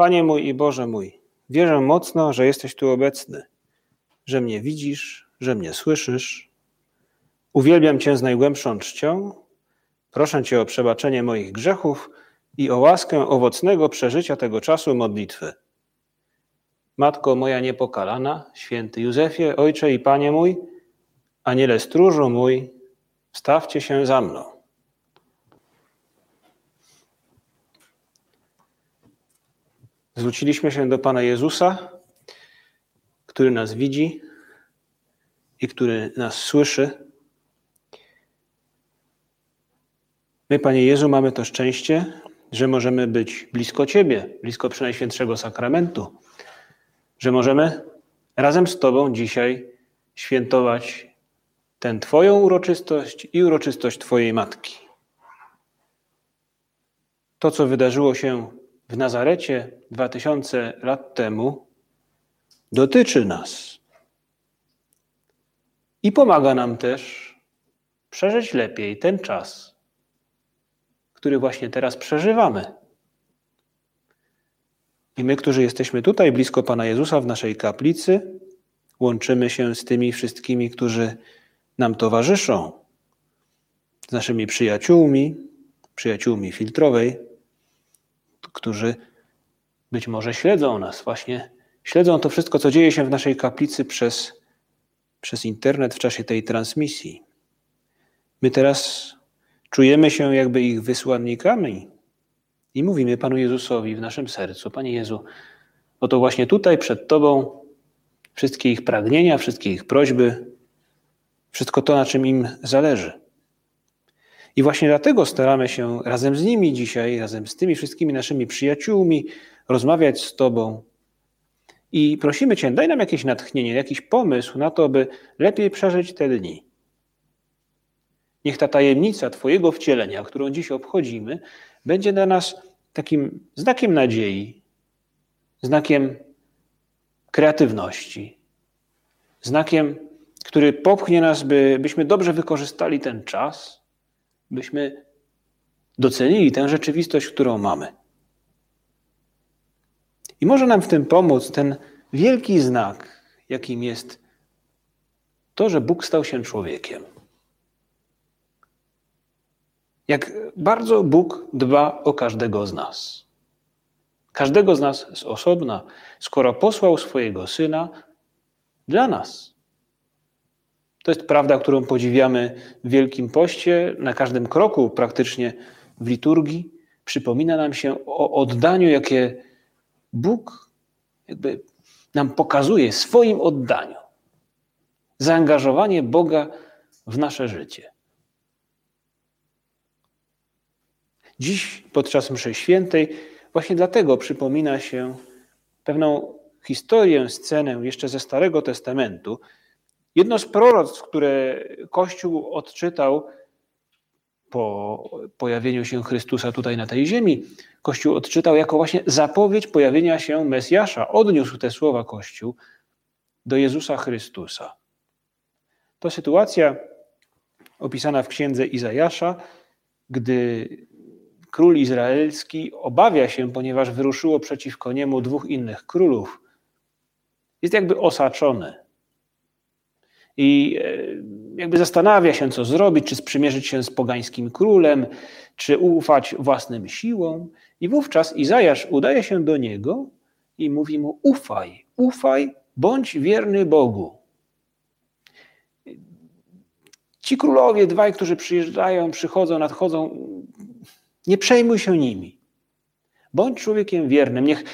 Panie mój i Boże mój, wierzę mocno, że jesteś tu obecny, że mnie widzisz, że mnie słyszysz. Uwielbiam Cię z najgłębszą czcią. Proszę Cię o przebaczenie moich grzechów i o łaskę owocnego przeżycia tego czasu modlitwy. Matko moja niepokalana, święty Józefie, Ojcze i Panie mój, Aniele stróżu mój, stawcie się za mną. Zwróciliśmy się do Pana Jezusa, który nas widzi i który nas słyszy. My, Panie Jezu, mamy to szczęście, że możemy być blisko Ciebie, blisko Przenajświętszego Sakramentu, że możemy razem z Tobą dzisiaj świętować tę Twoją uroczystość i uroczystość Twojej Matki. To, co wydarzyło się w Nazarecie dwa tysiące lat temu, dotyczy nas i pomaga nam też przeżyć lepiej ten czas, który właśnie teraz przeżywamy. I my, którzy jesteśmy tutaj blisko Pana Jezusa w naszej kaplicy, łączymy się z tymi wszystkimi, którzy nam towarzyszą, z naszymi przyjaciółmi, przyjaciółmi filtrowej, którzy być może śledzą nas, właśnie śledzą to wszystko, co dzieje się w naszej kaplicy przez, przez internet w czasie tej transmisji. My teraz czujemy się jakby ich wysłannikami i mówimy Panu Jezusowi w naszym sercu: Panie Jezu, oto właśnie tutaj przed Tobą wszystkie ich pragnienia, wszystkie ich prośby, wszystko to, na czym im zależy. I właśnie dlatego staramy się razem z nimi dzisiaj, razem z tymi wszystkimi naszymi przyjaciółmi, rozmawiać z Tobą. I prosimy Cię, daj nam jakieś natchnienie, jakiś pomysł na to, by lepiej przeżyć te dni. Niech ta tajemnica Twojego wcielenia, którą dziś obchodzimy, będzie dla nas takim znakiem nadziei, znakiem kreatywności, znakiem, który popchnie nas, by, byśmy dobrze wykorzystali ten czas, byśmy docenili tę rzeczywistość, którą mamy. I może nam w tym pomóc ten wielki znak, jakim jest to, że Bóg stał się człowiekiem. Jak bardzo Bóg dba o każdego z nas. Każdego z nas z osobna, skoro posłał swojego syna dla nas. To jest prawda, którą podziwiamy w Wielkim Poście, na każdym kroku praktycznie w liturgii. Przypomina nam się o oddaniu, jakie Bóg jakby nam pokazuje swoim oddaniu. Zaangażowanie Boga w nasze życie. Dziś podczas mszy świętej właśnie dlatego przypomina się pewną historię, scenę jeszcze ze Starego Testamentu. Jedno z proroctw, które Kościół odczytał po pojawieniu się Chrystusa tutaj na tej ziemi, Kościół odczytał jako właśnie zapowiedź pojawienia się Mesjasza. Odniósł te słowa Kościół do Jezusa Chrystusa. To sytuacja opisana w księdze Izajasza, gdy król izraelski obawia się, ponieważ wyruszyło przeciwko niemu dwóch innych królów. Jest jakby osaczony. I e, jakby zastanawia się, co zrobić, czy sprzymierzyć się z pogańskim królem, czy ufać własnym siłom. I wówczas Izajasz udaje się do niego i mówi mu: Ufaj, ufaj, bądź wierny Bogu. Ci królowie, dwaj, którzy przyjeżdżają, przychodzą, nadchodzą, nie przejmuj się nimi. Bądź człowiekiem wiernym. Niech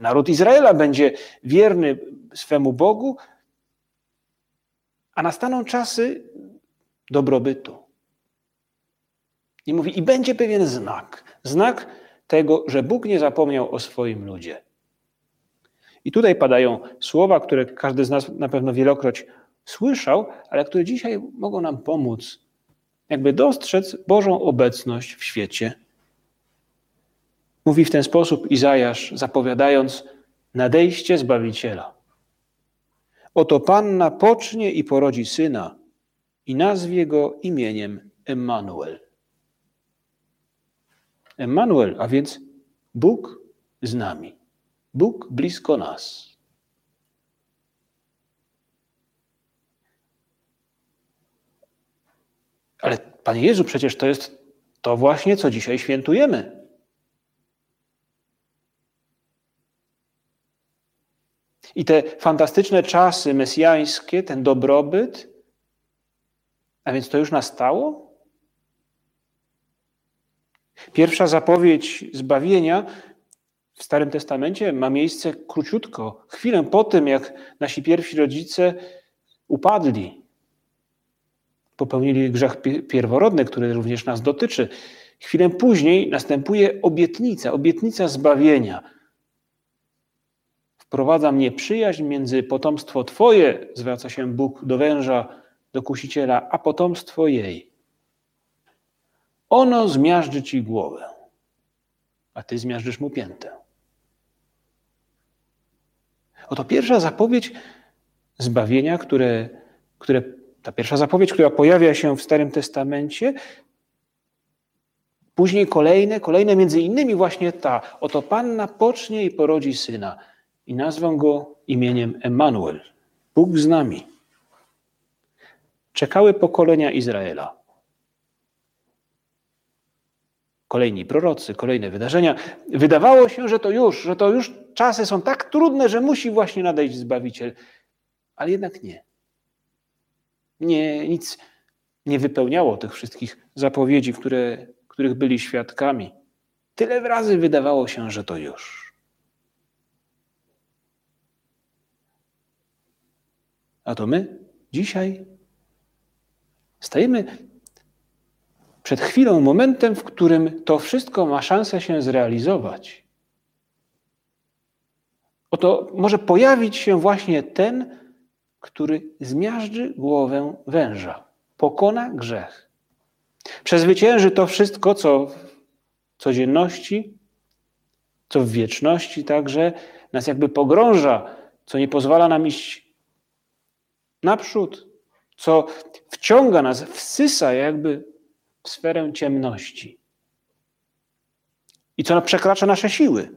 naród Izraela będzie wierny swemu Bogu, a nastaną czasy dobrobytu. I mówi, i będzie pewien znak. Znak tego, że Bóg nie zapomniał o swoim ludzie. I tutaj padają słowa, które każdy z nas na pewno wielokroć słyszał, ale które dzisiaj mogą nam pomóc, jakby dostrzec Bożą obecność w świecie. Mówi w ten sposób Izajasz, zapowiadając nadejście Zbawiciela. Oto Panna pocznie i porodzi syna i nazwie go imieniem Emmanuel. Emmanuel, a więc Bóg z nami. Bóg blisko nas. Ale Panie Jezu, przecież to jest to właśnie, co dzisiaj świętujemy. I te fantastyczne czasy mesjańskie, ten dobrobyt, a więc to już nastało? Pierwsza zapowiedź zbawienia w Starym Testamencie ma miejsce króciutko, chwilę po tym, jak nasi pierwsi rodzice upadli. Popełnili grzech pierworodny, który również nas dotyczy. Chwilę później następuje obietnica, obietnica zbawienia. Wprowadza mnie przyjaźń między potomstwo Twoje, zwraca się Bóg do węża, do kusiciela, a potomstwo jej. Ono zmiażdży ci głowę, a ty zmiażdżysz mu piętę. Oto pierwsza zapowiedź zbawienia, które, które, ta pierwsza zapowiedź, która pojawia się w Starym Testamencie, później kolejne, kolejne między innymi właśnie ta. Oto Panna pocznie i porodzi syna i nazwę go imieniem Emmanuel, Bóg z nami. Czekały pokolenia Izraela. Kolejni prorocy, kolejne wydarzenia. Wydawało się, że to już, że to już czasy są tak trudne, że musi właśnie nadejść Zbawiciel. Ale jednak nie. Nie, nic nie wypełniało tych wszystkich zapowiedzi, które, których byli świadkami. Tyle razy wydawało się, że to już. A to my dzisiaj stajemy przed chwilą, momentem, w którym to wszystko ma szansę się zrealizować. Oto może pojawić się właśnie ten, który zmiażdży głowę węża, pokona grzech. Przezwycięży to wszystko, co w codzienności, co w wieczności także nas jakby pogrąża, co nie pozwala nam iść naprzód, co wciąga nas, wsysa jakby w sferę ciemności. I co przekracza nasze siły.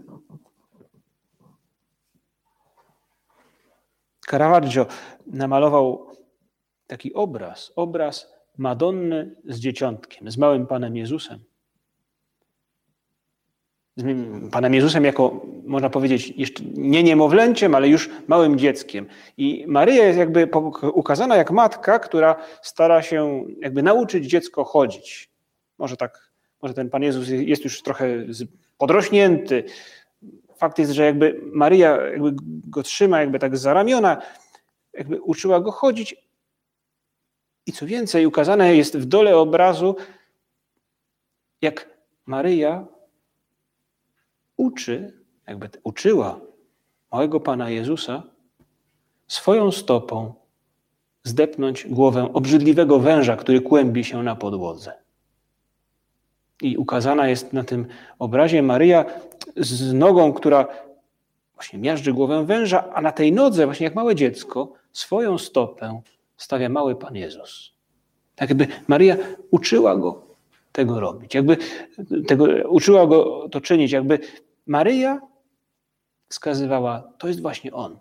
Caravaggio namalował taki obraz, obraz Madonny z dzieciątkiem, z małym Panem Jezusem. Panem Jezusem jako, można powiedzieć, jeszcze nie niemowlęciem, ale już małym dzieckiem. I Maryja jest jakby ukazana jak matka, która stara się jakby nauczyć dziecko chodzić. Może tak, może ten Pan Jezus jest już trochę podrośnięty, fakt jest, że jakby Maryja jakby go trzyma jakby tak za ramiona, jakby uczyła go chodzić. I co więcej, ukazane jest w dole obrazu, jak Maryja uczy, jakby uczyła małego Pana Jezusa swoją stopą zdepnąć głowę obrzydliwego węża, który kłębi się na podłodze. I ukazana jest na tym obrazie Maryja z nogą, która właśnie miażdży głowę węża, a na tej nodze, właśnie jak małe dziecko, swoją stopę stawia mały Pan Jezus. Tak jakby Maryja uczyła go tego robić, jakby tego, uczyła go to czynić, jakby Maryja wskazywała, to jest właśnie On.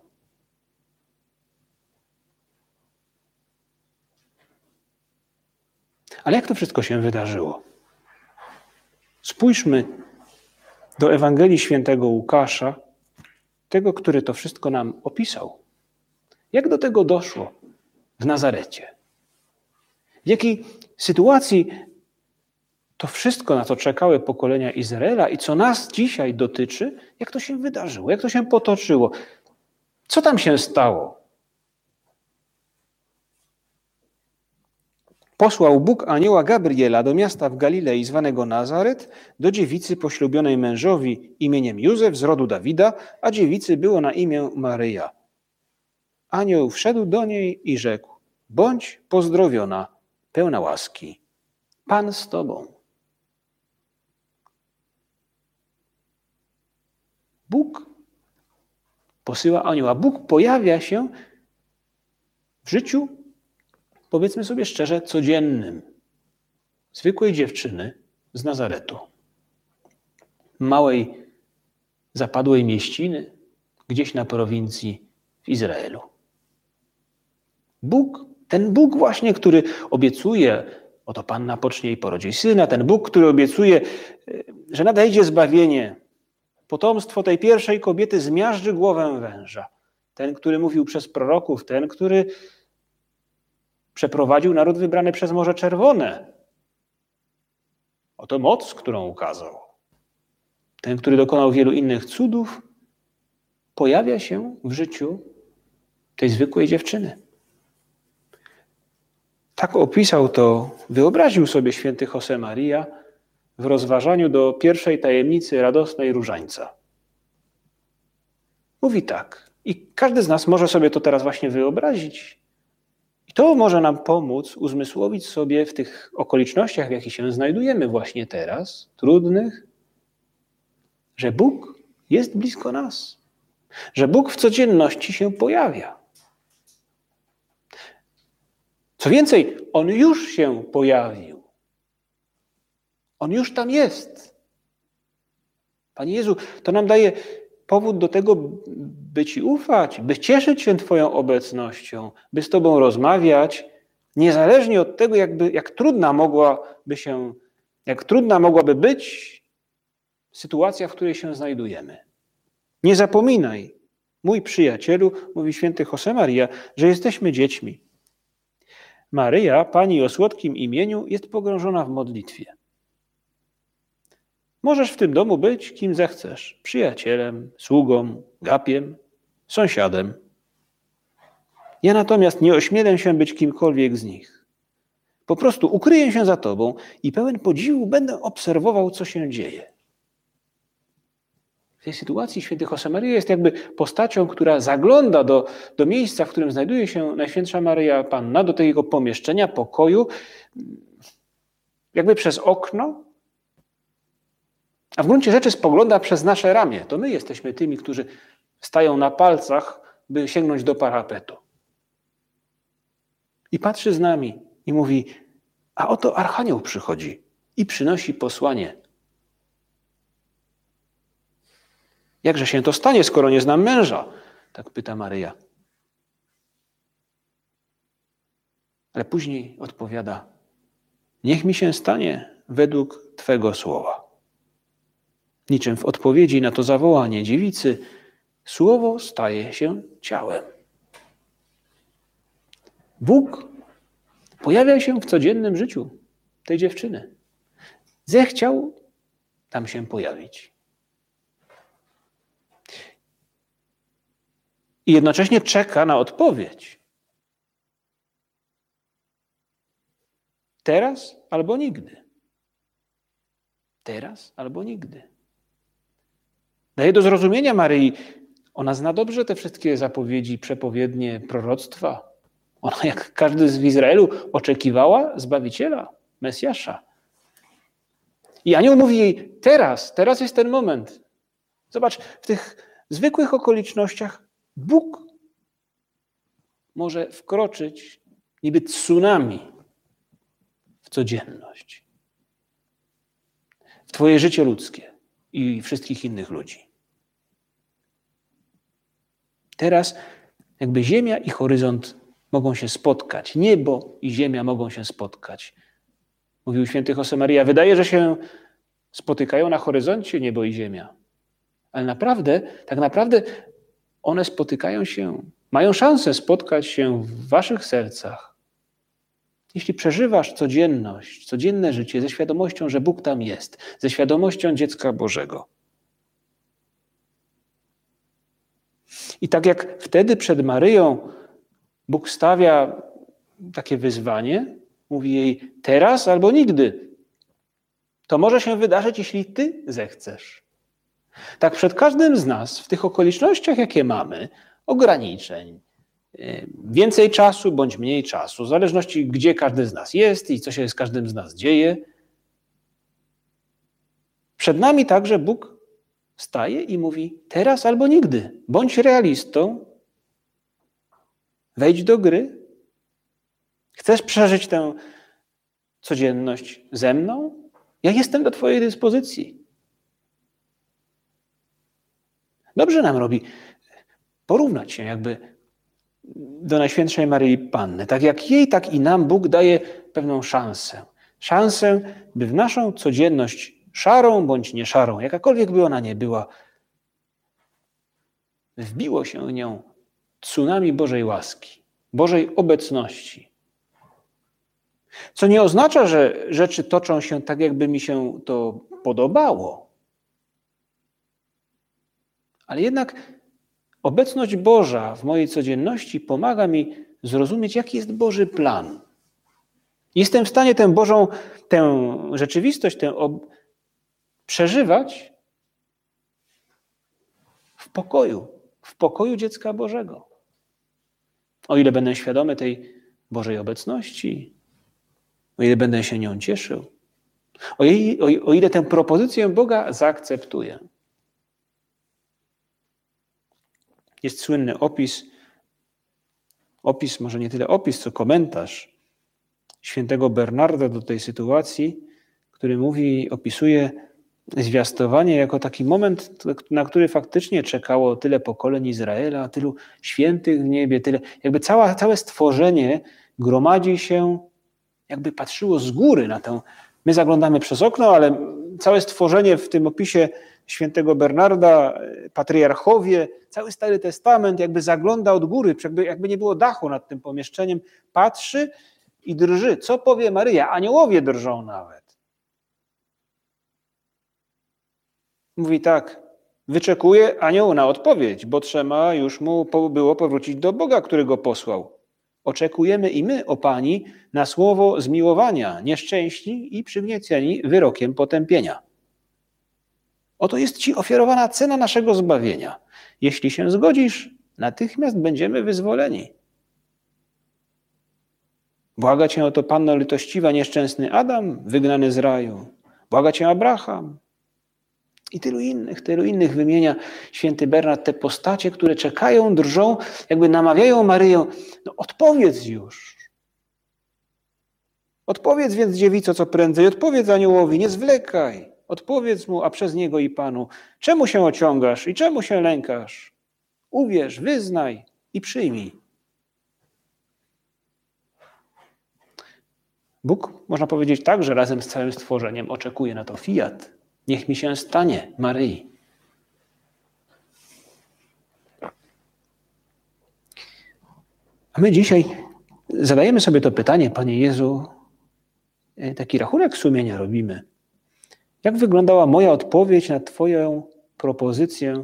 Ale jak to wszystko się wydarzyło? Spójrzmy do Ewangelii świętego Łukasza, tego, który to wszystko nam opisał. Jak do tego doszło w Nazarecie? W jakiej sytuacji to wszystko, na co czekały pokolenia Izraela i co nas dzisiaj dotyczy, jak to się wydarzyło, jak to się potoczyło? Co tam się stało? posłał Bóg anioła Gabriela do miasta w Galilei zwanego Nazaret, do dziewicy poślubionej mężowi imieniem Józef z rodu Dawida, a dziewicy było na imię Maryja. Anioł wszedł do niej i rzekł: Bądź pozdrowiona, pełna łaski. Pan z tobą. Bóg posyła anioła. Bóg pojawia się w życiu powiedzmy sobie szczerze, codziennym, zwykłej dziewczyny z Nazaretu. Małej zapadłej mieściny, gdzieś na prowincji w Izraelu. Bóg, ten Bóg właśnie, który obiecuje, oto Panna pocznie i porodzi syna, ten Bóg, który obiecuje, że nadejdzie zbawienie, potomstwo tej pierwszej kobiety zmiażdży głowę węża. Ten, który mówił przez proroków, ten, który przeprowadził naród wybrany przez Morze Czerwone. Oto moc, którą ukazał. Ten, który dokonał wielu innych cudów, pojawia się w życiu tej zwykłej dziewczyny. Tak opisał to, wyobraził sobie święty Josemaria w rozważaniu do pierwszej tajemnicy radosnej różańca. Mówi tak, i każdy z nas może sobie to teraz właśnie wyobrazić. I to może nam pomóc uzmysłowić sobie w tych okolicznościach, w jakich się znajdujemy właśnie teraz, trudnych, że Bóg jest blisko nas, że Bóg w codzienności się pojawia. Co więcej, On już się pojawił. On już tam jest. Panie Jezu, to nam daje powód do tego, by Ci ufać, by cieszyć się Twoją obecnością, by z Tobą rozmawiać, niezależnie od tego, jakby, jak trudna mogłaby się, jak trudna mogłaby być sytuacja, w której się znajdujemy. Nie zapominaj, mój przyjacielu, mówi święty Josemaria, że jesteśmy dziećmi. Maryja, pani o słodkim imieniu, jest pogrążona w modlitwie. Możesz w tym domu być kim zechcesz przyjacielem, sługą, gapiem, sąsiadem. Ja natomiast nie ośmielę się być kimkolwiek z nich. Po prostu ukryję się za tobą i pełen podziwu będę obserwował, co się dzieje. W tej sytuacji święty Josemaria jest jakby postacią, która zagląda do, do miejsca, w którym znajduje się Najświętsza Maryja Panna, do tego pomieszczenia, pokoju, jakby przez okno, a w gruncie rzeczy spogląda przez nasze ramię. To my jesteśmy tymi, którzy stają na palcach, by sięgnąć do parapetu. I patrzy z nami i mówi: A oto Archanioł przychodzi i przynosi posłanie Jakże się to stanie, skoro nie znam męża? Tak pyta Maryja. Ale później odpowiada: Niech mi się stanie według Twego słowa. Niczym w odpowiedzi na to zawołanie dziewicy, słowo staje się ciałem. Bóg pojawia się w codziennym życiu tej dziewczyny. Zechciał tam się pojawić. i jednocześnie czeka na odpowiedź. Teraz albo nigdy. Teraz albo nigdy. Daje do zrozumienia Maryi, ona zna dobrze te wszystkie zapowiedzi, przepowiednie, proroctwa. Ona, jak każdy z Izraelu, oczekiwała Zbawiciela, Mesjasza. I anioł mówi jej: Teraz, teraz jest ten moment. Zobacz, w tych zwykłych okolicznościach Bóg może wkroczyć niby tsunami w codzienność, w Twoje życie ludzkie i wszystkich innych ludzi. Teraz jakby Ziemia i horyzont mogą się spotkać, niebo i Ziemia mogą się spotkać. Mówił święty Josemaria, wydaje, że się spotykają na horyzoncie niebo i Ziemia. Ale naprawdę, tak naprawdę one spotykają się, mają szansę spotkać się w waszych sercach. Jeśli przeżywasz codzienność, codzienne życie ze świadomością, że Bóg tam jest, ze świadomością dziecka Bożego. I tak jak wtedy przed Maryją Bóg stawia takie wyzwanie, mówi jej teraz albo nigdy. To może się wydarzyć, jeśli ty zechcesz. Tak przed każdym z nas, w tych okolicznościach, jakie mamy, ograniczeń, y, więcej czasu bądź mniej czasu, w zależności gdzie każdy z nas jest i co się z każdym z nas dzieje. Przed nami także Bóg staje i mówi: teraz albo nigdy. Bądź realistą, wejdź do gry. Chcesz przeżyć tę codzienność ze mną? Ja jestem do Twojej dyspozycji. Dobrze nam robi porównać się jakby do Najświętszej Maryi Panny. Tak jak jej, tak i nam Bóg daje pewną szansę. Szansę, by w naszą codzienność szarą bądź nie szarą, jakakolwiek by ona nie była, wbiło się w nią tsunami Bożej łaski, Bożej obecności. Co nie oznacza, że rzeczy toczą się tak, jakby mi się to podobało. Ale jednak obecność Boża w mojej codzienności pomaga mi zrozumieć, jaki jest Boży plan. Jestem w stanie tę Bożą, tę rzeczywistość, tę. Przeżywać w pokoju, w pokoju dziecka Bożego. O ile będę świadomy tej Bożej obecności, o ile będę się nią cieszył, o, jej, o, o ile tę propozycję Boga zaakceptuję. Jest słynny opis, opis, może nie tyle opis, co komentarz świętego Bernarda do tej sytuacji, który mówi, opisuje zwiastowanie jako taki moment, na który faktycznie czekało tyle pokoleń Izraela, tylu świętych w niebie, tyle, jakby cała, całe stworzenie gromadzi się, jakby patrzyło z góry na tę. My zaglądamy przez okno, ale całe stworzenie w tym opisie świętego Bernarda, patriarchowie, cały Stary Testament jakby zagląda od góry, jakby, jakby nie było dachu nad tym pomieszczeniem, patrzy i drży. Co powie Maryja? Aniołowie drżą nawet. Mówi tak, wyczekuje anioł na odpowiedź, bo trzeba już mu było powrócić do Boga, który go posłał. Oczekujemy i my, o Pani, na słowo zmiłowania, nieszczęśni i przygnieceni wyrokiem potępienia. Oto jest Ci ofiarowana cena naszego zbawienia. Jeśli się zgodzisz, natychmiast będziemy wyzwoleni. Błaga Cię o to Panno litościwa, nieszczęsny Adam, wygnany z raju. Błaga Cię Abraham, i tylu innych, tylu innych wymienia święty Bernard, te postacie, które czekają, drżą, jakby namawiają Maryję, no odpowiedz już. Odpowiedz więc dziewico co prędzej, odpowiedz aniołowi, nie zwlekaj. Odpowiedz mu, a przez niego i Panu, czemu się ociągasz i czemu się lękasz? Uwierz, wyznaj i przyjmij. Bóg, można powiedzieć tak, że razem z całym stworzeniem oczekuje na to fiat, Niech mi się stanie, Maryi. A my dzisiaj zadajemy sobie to pytanie, Panie Jezu, e, taki rachunek sumienia robimy. Jak wyglądała moja odpowiedź na Twoją propozycję?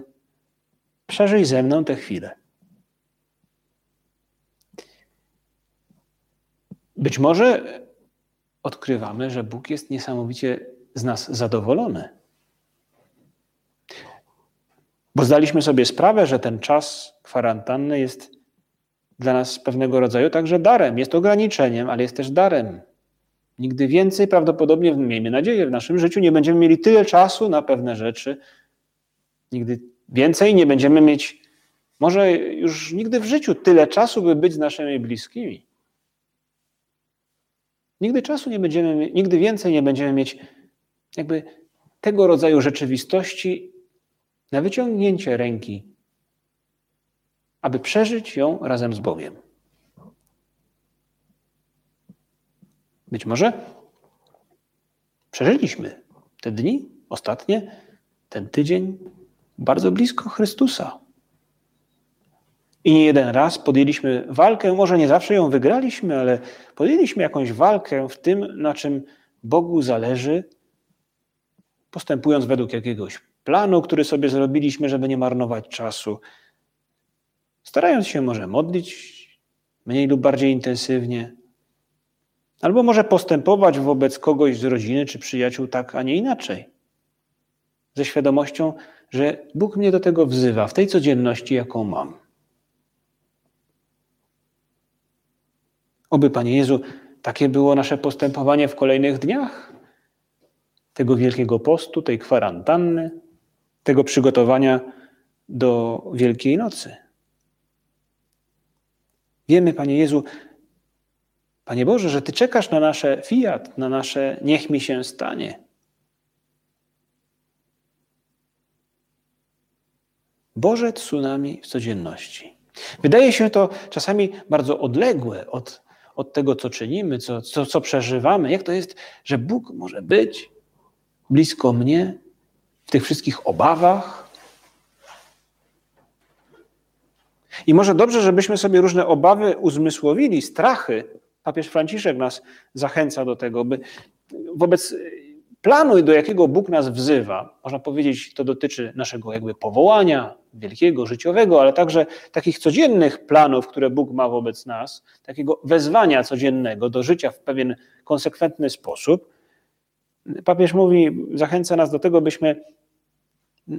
Przeżyj ze mną tę chwilę. Być może odkrywamy, że Bóg jest niesamowicie z nas zadowolony. Bo zdaliśmy sobie sprawę, że ten czas kwarantanny jest dla nas pewnego rodzaju także darem. Jest ograniczeniem, ale jest też darem. Nigdy więcej prawdopodobnie, miejmy nadzieję, w naszym życiu nie będziemy mieli tyle czasu na pewne rzeczy. Nigdy więcej nie będziemy mieć, może już nigdy w życiu tyle czasu, by być z naszymi bliskimi. Nigdy czasu nie będziemy, nigdy więcej nie będziemy mieć jakby tego rodzaju rzeczywistości na wyciągnięcie ręki, aby przeżyć ją razem z Bogiem. Być może przeżyliśmy te dni ostatnie, ten tydzień bardzo blisko Chrystusa. I nie jeden raz podjęliśmy walkę, może nie zawsze ją wygraliśmy, ale podjęliśmy jakąś walkę w tym, na czym Bogu zależy, postępując według jakiegoś planu, który sobie zrobiliśmy, żeby nie marnować czasu. Starając się może modlić mniej lub bardziej intensywnie, albo może postępować wobec kogoś z rodziny czy przyjaciół tak, a nie inaczej. Ze świadomością, że Bóg mnie do tego wzywa w tej codzienności, jaką mam. Oby, Panie Jezu, takie było nasze postępowanie w kolejnych dniach tego Wielkiego Postu, tej kwarantanny, tego przygotowania do Wielkiej Nocy. Wiemy, Panie Jezu, Panie Boże, że Ty czekasz na nasze fiat, na nasze niech mi się stanie. Boże tsunami w codzienności. Wydaje się to czasami bardzo odległe od, od tego, co czynimy, co, co, co przeżywamy. Jak to jest, że Bóg może być blisko mnie w tych wszystkich obawach? I może dobrze, żebyśmy sobie różne obawy uzmysłowili, strachy. Papież Franciszek nas zachęca do tego, by wobec planu, do jakiego Bóg nas wzywa, można powiedzieć, to dotyczy naszego jakby powołania wielkiego, życiowego, ale także takich codziennych planów, które Bóg ma wobec nas, takiego wezwania codziennego do życia w pewien konsekwentny sposób. Papież mówi, zachęca nas do tego, byśmy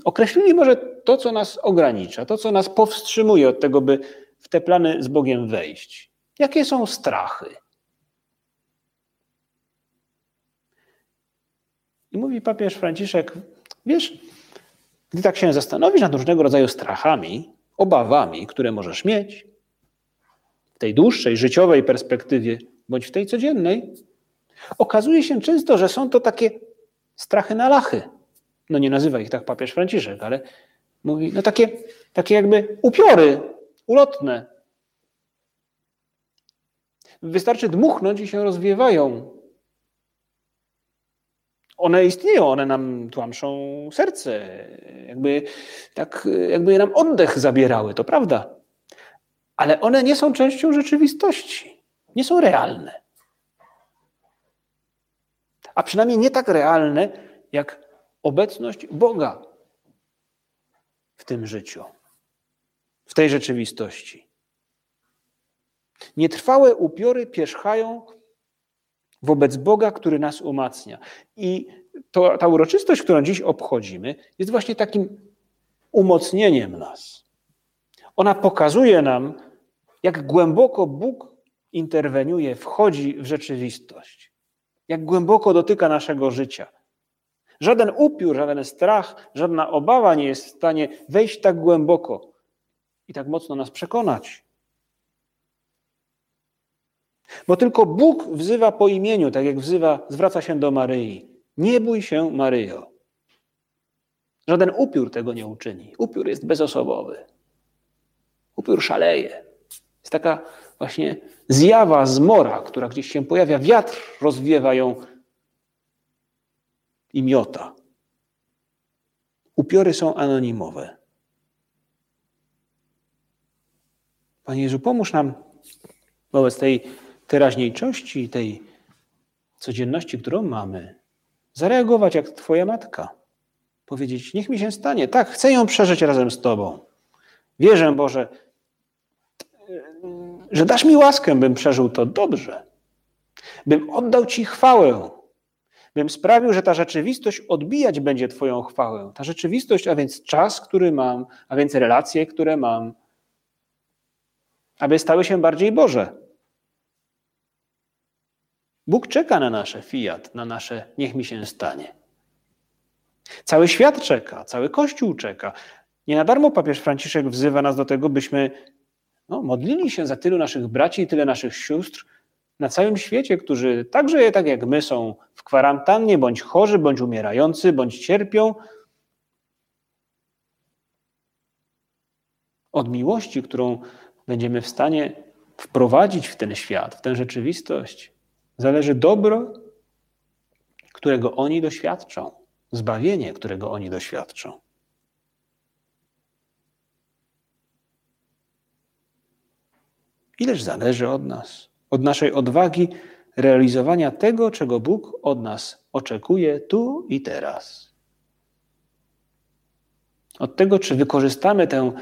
określili może to, co nas ogranicza, to, co nas powstrzymuje od tego, by w te plany z Bogiem wejść. Jakie są strachy? I mówi papież Franciszek, wiesz, gdy tak się zastanowisz nad różnego rodzaju strachami, obawami, które możesz mieć w tej dłuższej, życiowej perspektywie, bądź w tej codziennej, okazuje się często, że są to takie strachy na lachy. No nie nazywa ich tak papież Franciszek, ale mówi, no takie, takie jakby upiory ulotne. Wystarczy dmuchnąć i się rozwiewają one istnieją, one nam tłamszą serce, jakby, tak, jakby nam oddech zabierały, to prawda. Ale one nie są częścią rzeczywistości, nie są realne. A przynajmniej nie tak realne, jak obecność Boga w tym życiu, w tej rzeczywistości. Nietrwałe upiory pierzchają wobec Boga, który nas umacnia. I to, ta uroczystość, którą dziś obchodzimy, jest właśnie takim umocnieniem nas. Ona pokazuje nam, jak głęboko Bóg interweniuje, wchodzi w rzeczywistość, jak głęboko dotyka naszego życia. Żaden upiór, żaden strach, żadna obawa nie jest w stanie wejść tak głęboko i tak mocno nas przekonać. Bo tylko Bóg wzywa po imieniu, tak jak wzywa, zwraca się do Maryi. Nie bój się, Maryjo. Żaden upiór tego nie uczyni. Upiór jest bezosobowy. Upiór szaleje. Jest taka właśnie zjawa zmora, która gdzieś się pojawia. Wiatr rozwiewa ją i miota. Upiory są anonimowe. Panie Jezu, pomóż nam wobec tej teraźniejszości, tej codzienności, którą mamy, zareagować jak Twoja matka. Powiedzieć: Niech mi się stanie. Tak, chcę ją przeżyć razem z Tobą. Wierzę, Boże, że dasz mi łaskę, bym przeżył to dobrze. Bym oddał Ci chwałę. Bym sprawił, że ta rzeczywistość odbijać będzie Twoją chwałę. Ta rzeczywistość, a więc czas, który mam, a więc relacje, które mam, aby stały się bardziej Boże. Bóg czeka na nasze fiat, na nasze niech mi się stanie. Cały świat czeka, cały Kościół czeka. Nie na darmo papież Franciszek wzywa nas do tego, byśmy no, modlili się za tylu naszych braci i tyle naszych sióstr na całym świecie, którzy także tak jak my są w kwarantannie, bądź chorzy, bądź umierający, bądź cierpią. Od miłości, którą będziemy w stanie wprowadzić w ten świat, w tę rzeczywistość, zależy dobro, którego oni doświadczą, zbawienie, którego oni doświadczą. Ileż zależy od nas, od naszej odwagi realizowania tego, czego Bóg od nas oczekuje tu i teraz. Od tego, czy wykorzystamy tę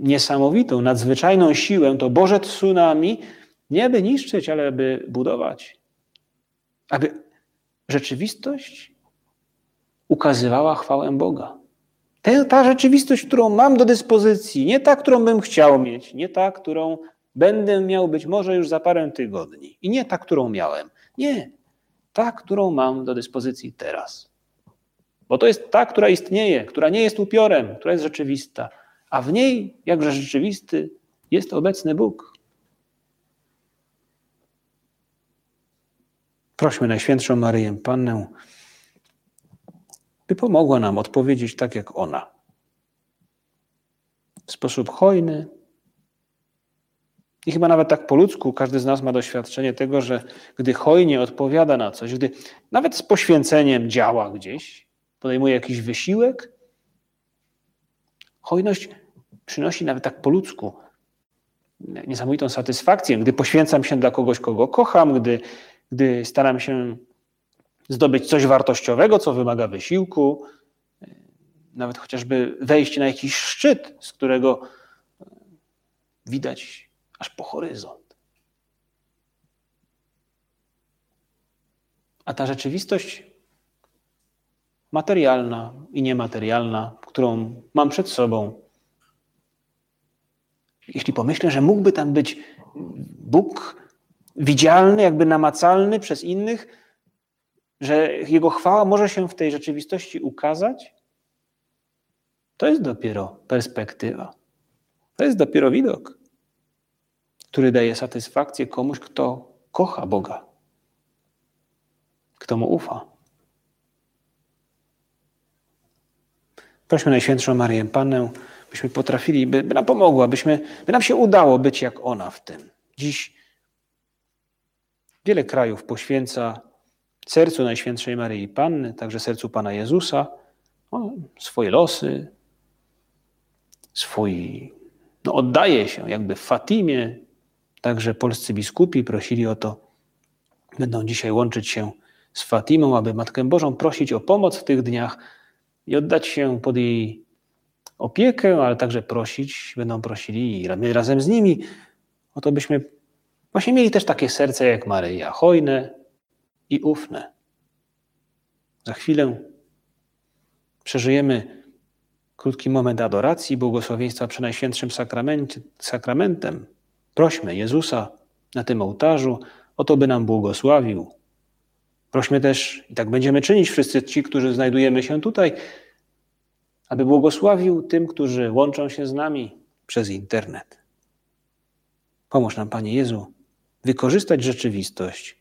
niesamowitą, nadzwyczajną siłę, to Boże tsunami, nie aby niszczyć, ale aby budować. Aby rzeczywistość ukazywała chwałę Boga. Ta rzeczywistość, którą mam do dyspozycji, nie ta, którą bym chciał mieć, nie ta, którą będę miał być może już za parę tygodni, i nie ta, którą miałem. Nie, ta, którą mam do dyspozycji teraz. Bo to jest ta, która istnieje, która nie jest upiorem, która jest rzeczywista, a w niej, jakże rzeczywisty, jest obecny Bóg. Prośmy Najświętszą Maryję Pannę, by pomogła nam odpowiedzieć tak jak ona. sposób hojny. I chyba nawet tak po ludzku każdy z nas ma doświadczenie tego, że gdy hojnie odpowiada na coś, gdy nawet z poświęceniem działa gdzieś, podejmuje jakiś wysiłek, hojność przynosi nawet tak po ludzku niesamowitą satysfakcję, gdy poświęcam się dla kogoś, kogo kocham, gdy, gdy staram się zdobyć coś wartościowego, co wymaga wysiłku, nawet chociażby wejść na jakiś szczyt, z którego widać aż po horyzont. A ta rzeczywistość materialna i niematerialna, którą mam przed sobą, jeśli pomyślę, że mógłby tam być Bóg widzialny, jakby namacalny przez innych, że Jego chwała może się w tej rzeczywistości ukazać, to jest dopiero perspektywa. To jest dopiero widok, który daje satysfakcję komuś, kto kocha Boga, kto mu ufa. Prośmy Najświętszą Marię Pannę, byśmy potrafili, by, by nam pomogła, byśmy, by nam się udało być jak ona w tym. Dziś wiele krajów poświęca sercu Najświętszej Maryi Panny, także sercu Pana Jezusa, no, swoje losy, swój, no oddaje się jakby w Fatimie. Także polscy biskupi prosili o to, będą dzisiaj łączyć się z Fatimą, aby Matkę Bożą prosić o pomoc w tych dniach i oddać się pod jej opiekę, ale także prosić, będą prosili i razem z nimi o to, byśmy właśnie mieli też takie serce jak Maryja, hojne i ufne. Za chwilę przeżyjemy krótki moment adoracji, błogosławieństwa przy Najświętszym sakramentem. Prośmy Jezusa na tym ołtarzu o to, by nam błogosławił. Prośmy też, i tak będziemy czynić wszyscy ci, którzy znajdujemy się tutaj, aby błogosławił tym, którzy łączą się z nami przez internet. Pomóż nam, Panie Jezu, wykorzystać rzeczywistość,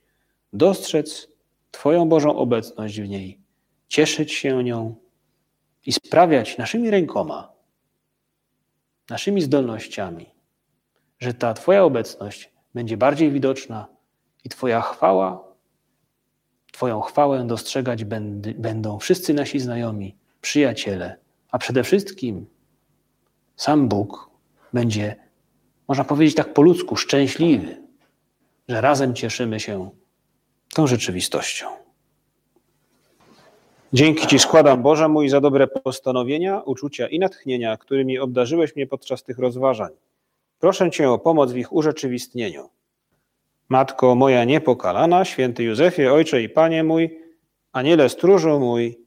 dostrzec Twoją Bożą obecność w niej, cieszyć się nią i sprawiać naszymi rękoma, naszymi zdolnościami, że ta Twoja obecność będzie bardziej widoczna i Twoja chwała, Twoją chwałę dostrzegać będą wszyscy nasi znajomi, przyjaciele, a przede wszystkim sam Bóg będzie, można powiedzieć tak po ludzku, szczęśliwy, że razem cieszymy się tą rzeczywistością. Dzięki Ci składam, Boże mój, za dobre postanowienia, uczucia i natchnienia, którymi obdarzyłeś mnie podczas tych rozważań. Proszę Cię o pomoc w ich urzeczywistnieniu. Matko moja niepokalana, święty Józefie, Ojcze i Panie mój, Aniele stróżu mój,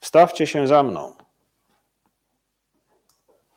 wstawcie się za mną.